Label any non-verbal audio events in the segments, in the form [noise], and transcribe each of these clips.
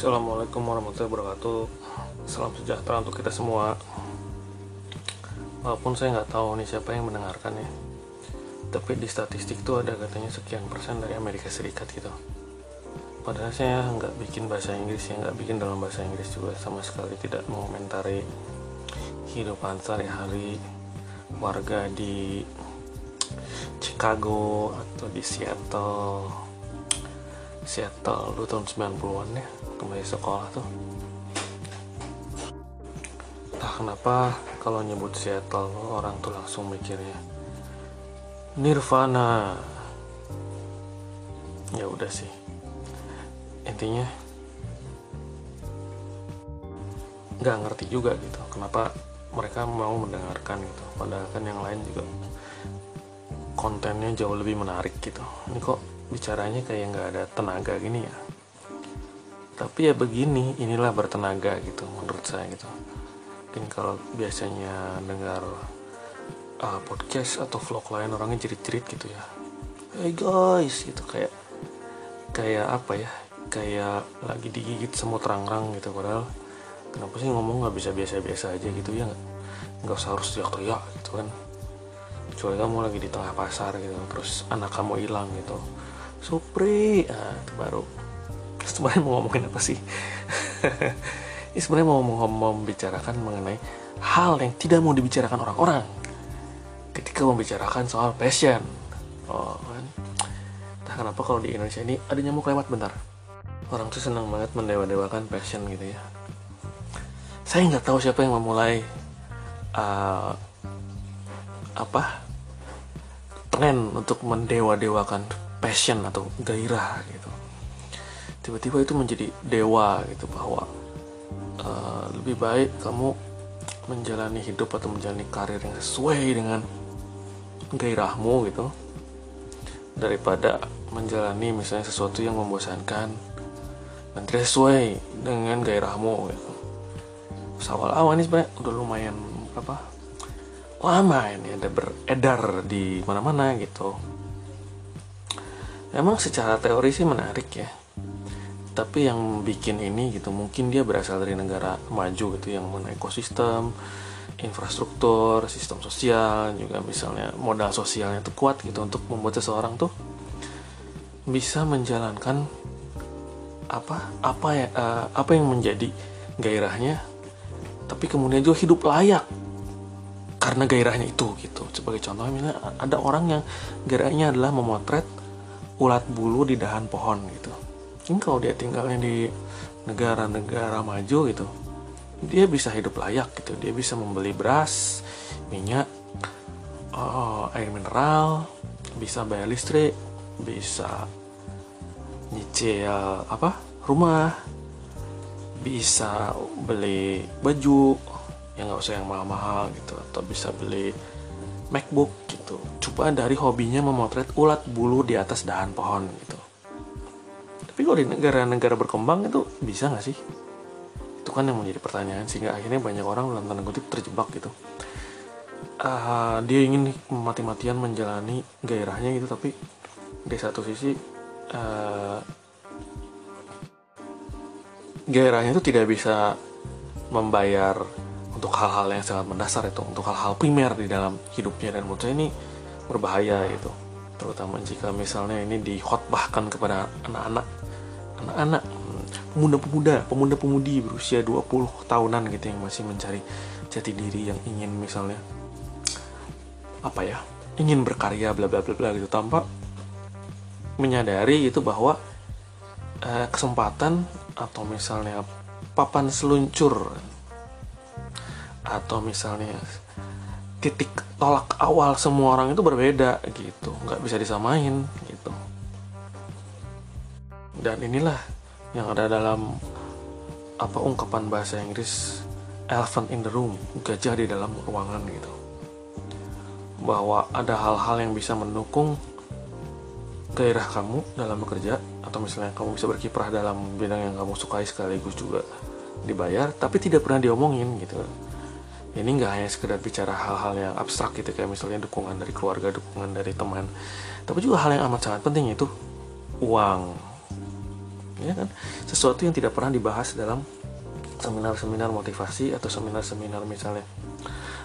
Assalamualaikum warahmatullahi wabarakatuh. Salam sejahtera untuk kita semua. Walaupun saya nggak tahu nih siapa yang mendengarkan ya Tapi di statistik tuh ada katanya sekian persen dari Amerika Serikat gitu. Padahal saya nggak bikin bahasa Inggris ya Nggak bikin dalam bahasa Inggris juga Sama sekali tidak mengomentari Kehidupan sehari-hari Warga di Chicago Atau di Seattle Seattle dulu tahun 90-an ya kembali sekolah tuh. Entah kenapa kalau nyebut Seattle orang tuh langsung mikirnya Nirvana. Ya udah sih. Intinya nggak ngerti juga gitu kenapa mereka mau mendengarkan gitu. Padahal kan yang lain juga kontennya jauh lebih menarik gitu. Ini kok bicaranya kayak nggak ada tenaga gini ya. Tapi ya begini inilah bertenaga gitu menurut saya gitu. Mungkin kalau biasanya dengar uh, podcast atau vlog lain orangnya jerit-jerit gitu ya. Hey guys gitu kayak kayak apa ya kayak lagi digigit semut terang-rang gitu. Padahal kenapa sih ngomong nggak bisa biasa-biasa aja gitu ya? Nggak usah harus teriak-teriak gitu kan. Kecuali kamu lagi di tengah pasar gitu terus anak kamu hilang gitu Supri. Ah, itu baru. Sebenarnya mau ngomongin apa sih? [laughs] Ini sebenarnya mau, mau membicarakan mengenai hal yang tidak mau dibicarakan orang-orang. Ketika membicarakan soal passion. Oh kan? Entah kenapa kalau di Indonesia ini ada nyamuk lewat bentar. Orang tuh senang banget mendewa-dewakan passion gitu ya. Saya nggak tahu siapa yang memulai uh, apa tren untuk mendewa-dewakan passion atau gairah gitu. Tiba-tiba itu menjadi dewa gitu bahwa uh, lebih baik kamu menjalani hidup atau menjalani karir yang sesuai dengan gairahmu gitu daripada menjalani misalnya sesuatu yang membosankan dan tidak sesuai dengan gairahmu gitu. Awal-awal ini sebenarnya udah lumayan apa lama ini ada beredar di mana-mana gitu emang secara teori sih menarik ya. Tapi yang bikin ini gitu mungkin dia berasal dari negara maju gitu yang mengenai ekosistem infrastruktur sistem sosial juga misalnya modal sosialnya itu kuat gitu untuk membuat seseorang tuh bisa menjalankan apa apa ya uh, apa yang menjadi gairahnya tapi kemudian juga hidup layak karena gairahnya itu gitu. Sebagai contoh misalnya ada orang yang gairahnya adalah memotret ulat bulu di dahan pohon gitu. Ini kalau dia tinggalnya di negara-negara maju gitu dia bisa hidup layak gitu. Dia bisa membeli beras minyak oh, air mineral bisa bayar listrik bisa nyicil apa rumah bisa beli baju yang nggak usah yang mahal-mahal gitu atau bisa beli MacBook gitu. Coba dari hobinya memotret ulat bulu di atas dahan pohon gitu. Tapi kalau di negara-negara berkembang itu bisa nggak sih? Itu kan yang menjadi pertanyaan sehingga akhirnya banyak orang dalam tanda kutip terjebak gitu. Uh, dia ingin mati-matian menjalani gairahnya gitu tapi di satu sisi uh, gairahnya itu tidak bisa membayar untuk hal-hal yang sangat mendasar itu untuk hal-hal primer di dalam hidupnya. Dan menurut saya ini berbahaya itu terutama jika misalnya ini dikhotbahkan kepada anak-anak anak-anak pemuda-pemuda pemuda-pemudi berusia 20 tahunan gitu yang masih mencari jati diri yang ingin misalnya apa ya ingin berkarya bla bla bla bla gitu tanpa menyadari itu bahwa eh, kesempatan atau misalnya papan seluncur atau misalnya titik tolak awal semua orang itu berbeda gitu. Nggak bisa disamain gitu. Dan inilah yang ada dalam apa ungkapan bahasa Inggris elephant in the room gajah di dalam ruangan gitu. Bahwa ada hal-hal yang bisa mendukung gairah kamu dalam bekerja atau misalnya kamu bisa berkiprah dalam bidang yang kamu sukai sekaligus juga dibayar tapi tidak pernah diomongin gitu ini nggak hanya sekedar bicara hal-hal yang abstrak gitu kayak misalnya dukungan dari keluarga dukungan dari teman. Tapi juga hal yang amat sangat penting yaitu uang. Ya kan? Sesuatu yang tidak pernah dibahas dalam seminar-seminar motivasi atau seminar-seminar misalnya.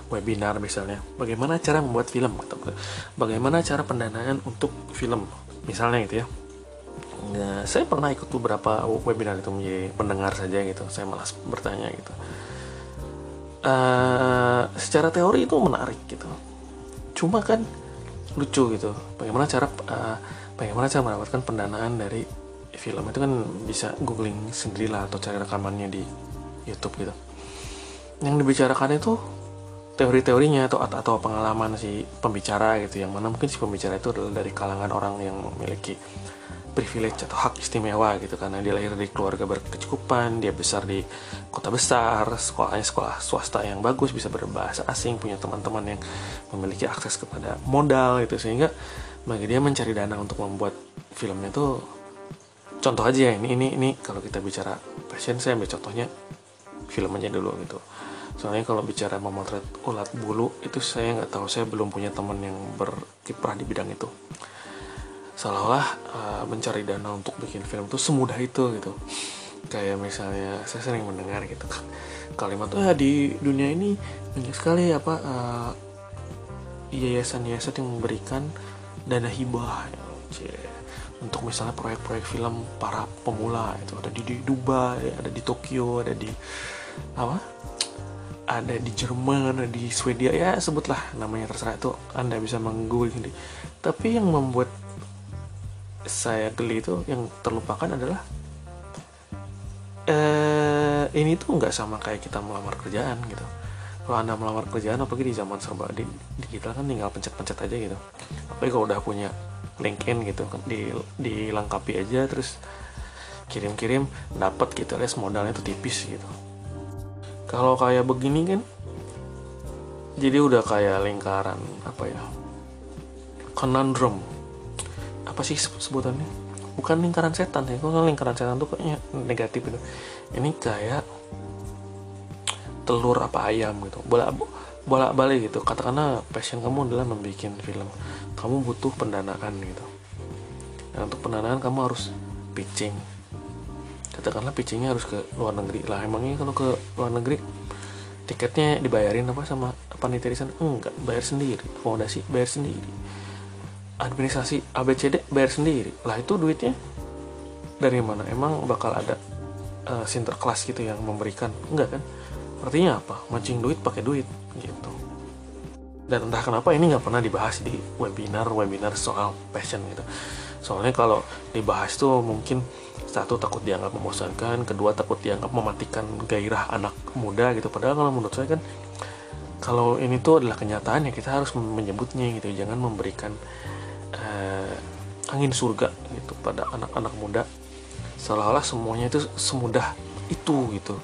Webinar misalnya. Bagaimana cara membuat film? Atau bagaimana cara pendanaan untuk film? Misalnya gitu ya. Nah, saya pernah ikut beberapa webinar itu menjadi pendengar saja gitu. Saya malas bertanya gitu uh, secara teori itu menarik gitu. Cuma kan lucu gitu. Bagaimana cara uh, bagaimana cara mendapatkan pendanaan dari film itu kan bisa googling sendirilah atau cari rekamannya di YouTube gitu. Yang dibicarakan itu teori-teorinya atau atau pengalaman si pembicara gitu yang mana mungkin si pembicara itu adalah dari kalangan orang yang memiliki privilege atau hak istimewa gitu karena dia lahir dari keluarga berkecukupan dia besar di kota besar sekolahnya sekolah swasta yang bagus bisa berbahasa asing punya teman-teman yang memiliki akses kepada modal gitu sehingga bagi dia mencari dana untuk membuat filmnya itu contoh aja ya ini ini ini. Kalau kita bicara passion saya ambil contohnya film aja dulu gitu soalnya kalau bicara memotret ulat bulu itu saya nggak tahu. Saya belum punya teman yang berkiprah di bidang itu. Seolah-olah uh, mencari dana untuk bikin film itu semudah itu gitu. Kayak misalnya saya sering mendengar gitu kalimat tuh di dunia ini banyak sekali apa uh, yayasan-yayasan yang memberikan dana hibah. Untuk misalnya proyek-proyek film para pemula itu ada di Dubai ada di Tokyo ada di apa ada di Jerman, ada di Swedia ya sebutlah namanya terserah itu anda bisa menggoogle ini. Tapi yang membuat saya geli itu yang terlupakan adalah eh, ini tuh nggak sama kayak kita melamar kerjaan gitu. Kalau anda melamar kerjaan, apalagi di zaman serba di digital kan tinggal pencet-pencet aja gitu. Apalagi kalau udah punya LinkedIn gitu, di dilengkapi aja terus kirim-kirim dapat gitu, les modalnya tuh tipis gitu kalau kayak begini kan jadi udah kayak lingkaran apa ya conundrum. Apa sih sebutannya? Bukan lingkaran setan ya kalau lingkaran setan tuh kayaknya negatif gitu. Ini kayak telur apa ayam gitu bolak bolak balik gitu. Katakanlah passion kamu adalah membuat film. Kamu butuh pendanaan gitu. Dan untuk pendanaan kamu harus pitching katakanlah pitchingnya harus ke luar negeri. Lah emangnya kalau ke luar negeri tiketnya dibayarin apa sama panitia di sana? Enggak bayar sendiri. Fondasi bayar sendiri. Administrasi ABCD bayar sendiri. Lah itu duitnya dari mana? Emang bakal ada uh, sinterklas gitu yang memberikan? Enggak kan? Artinya apa? Mancing duit pakai duit gitu. Dan entah kenapa ini nggak pernah dibahas di webinar webinar soal passion gitu. Soalnya kalau dibahas tuh mungkin satu takut dianggap membosankan. Kedua takut dianggap mematikan gairah anak muda gitu. Padahal kalau menurut saya kan kalau ini tuh adalah kenyataan ya kita harus menyebutnya gitu. Jangan memberikan uh, angin surga gitu pada anak-anak muda. Seolah-olah semuanya itu semudah itu gitu.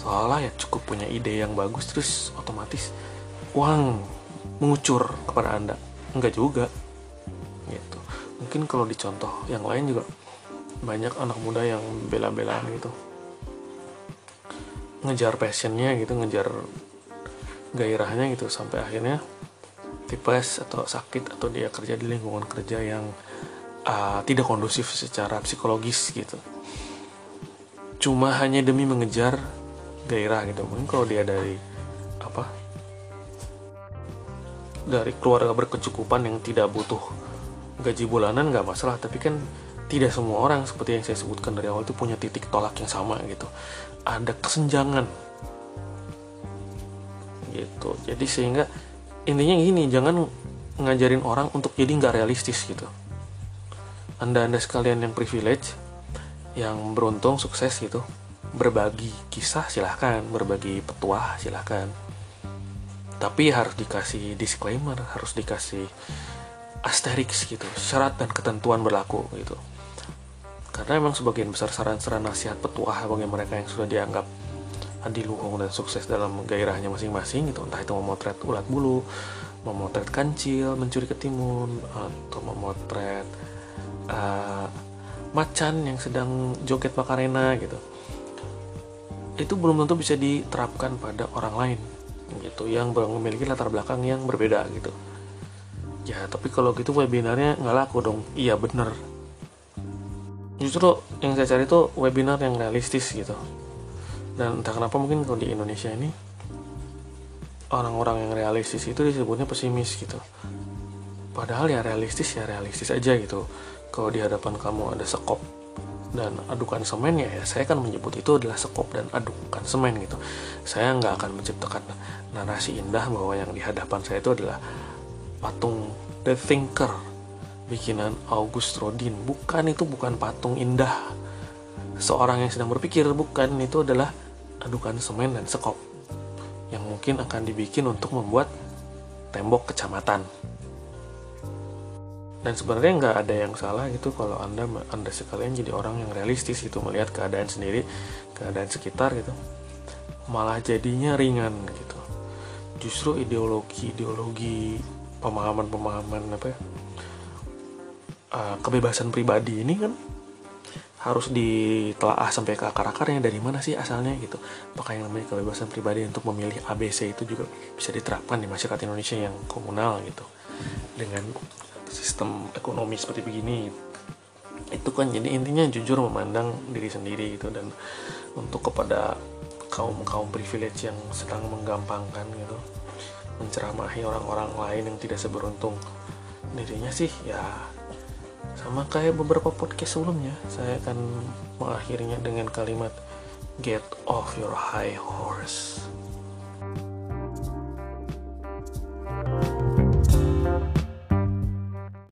Seolah ya cukup punya ide yang bagus terus otomatis uang mengucur kepada anda. Enggak juga gitu. Mungkin kalau dicontoh yang lain juga banyak anak muda yang bela-belaan gitu. Ngejar passionnya gitu ngejar gairahnya gitu sampai akhirnya tipes atau sakit atau dia kerja di lingkungan kerja yang uh, tidak kondusif secara psikologis gitu. Cuma hanya demi mengejar gairah gitu. Mungkin kalau dia dari apa dari keluarga berkecukupan yang tidak butuh gaji bulanan nggak masalah. Tapi kan tidak semua orang seperti yang saya sebutkan dari awal itu punya titik tolak yang sama gitu. Ada kesenjangan. Gitu. Jadi sehingga intinya gini jangan ngajarin orang untuk jadi nggak realistis gitu. Anda anda sekalian yang privilege yang beruntung sukses gitu berbagi kisah silahkan. Berbagi petuah silahkan. Tapi harus dikasih disclaimer harus dikasih asterix gitu. Syarat dan ketentuan berlaku gitu karena memang sebagian besar saran-saran nasihat petuah bagi mereka yang sudah dianggap adiluhung dan sukses dalam gairahnya masing-masing gitu. Entah itu memotret ulat bulu memotret kancil mencuri ketimun atau memotret uh, macan yang sedang joget makarena gitu. Itu belum tentu bisa diterapkan pada orang lain gitu yang memiliki latar belakang yang berbeda gitu. Ya tapi kalau gitu webinarnya nggak laku dong. Iya bener justru yang saya cari itu webinar yang realistis gitu. Dan entah kenapa mungkin kalau di Indonesia ini orang-orang yang realistis itu disebutnya pesimis gitu. Padahal ya realistis ya realistis aja gitu. Kalau di hadapan kamu ada sekop dan adukan semen ya, ya saya akan menyebut itu adalah sekop dan adukan semen gitu. Saya nggak akan menciptakan narasi indah bahwa yang di hadapan saya itu adalah patung The Thinker bikinan August Rodin bukan itu bukan patung indah seorang yang sedang berpikir bukan itu adalah adukan semen dan sekop yang mungkin akan dibikin untuk membuat tembok kecamatan. Dan sebenarnya nggak ada yang salah gitu kalau anda anda sekalian jadi orang yang realistis gitu melihat keadaan sendiri, keadaan sekitar gitu, malah jadinya ringan gitu. Justru ideologi ideologi pemahaman pemahaman apa ya, uh, kebebasan pribadi ini kan harus ditelaah sampai ke akar-akarnya dari mana sih asalnya gitu. Apakah yang namanya kebebasan pribadi untuk memilih ABC itu juga bisa diterapkan di masyarakat Indonesia yang komunal gitu. Dengan sistem ekonomi seperti begini. Itu kan jadi intinya jujur memandang diri sendiri gitu dan untuk kepada kaum-kaum privilege yang sedang menggampangkan gitu menceramahi orang-orang lain yang tidak seberuntung dirinya sih ya sama kayak beberapa podcast sebelumnya, saya akan mengakhirinya dengan kalimat Get off your high horse.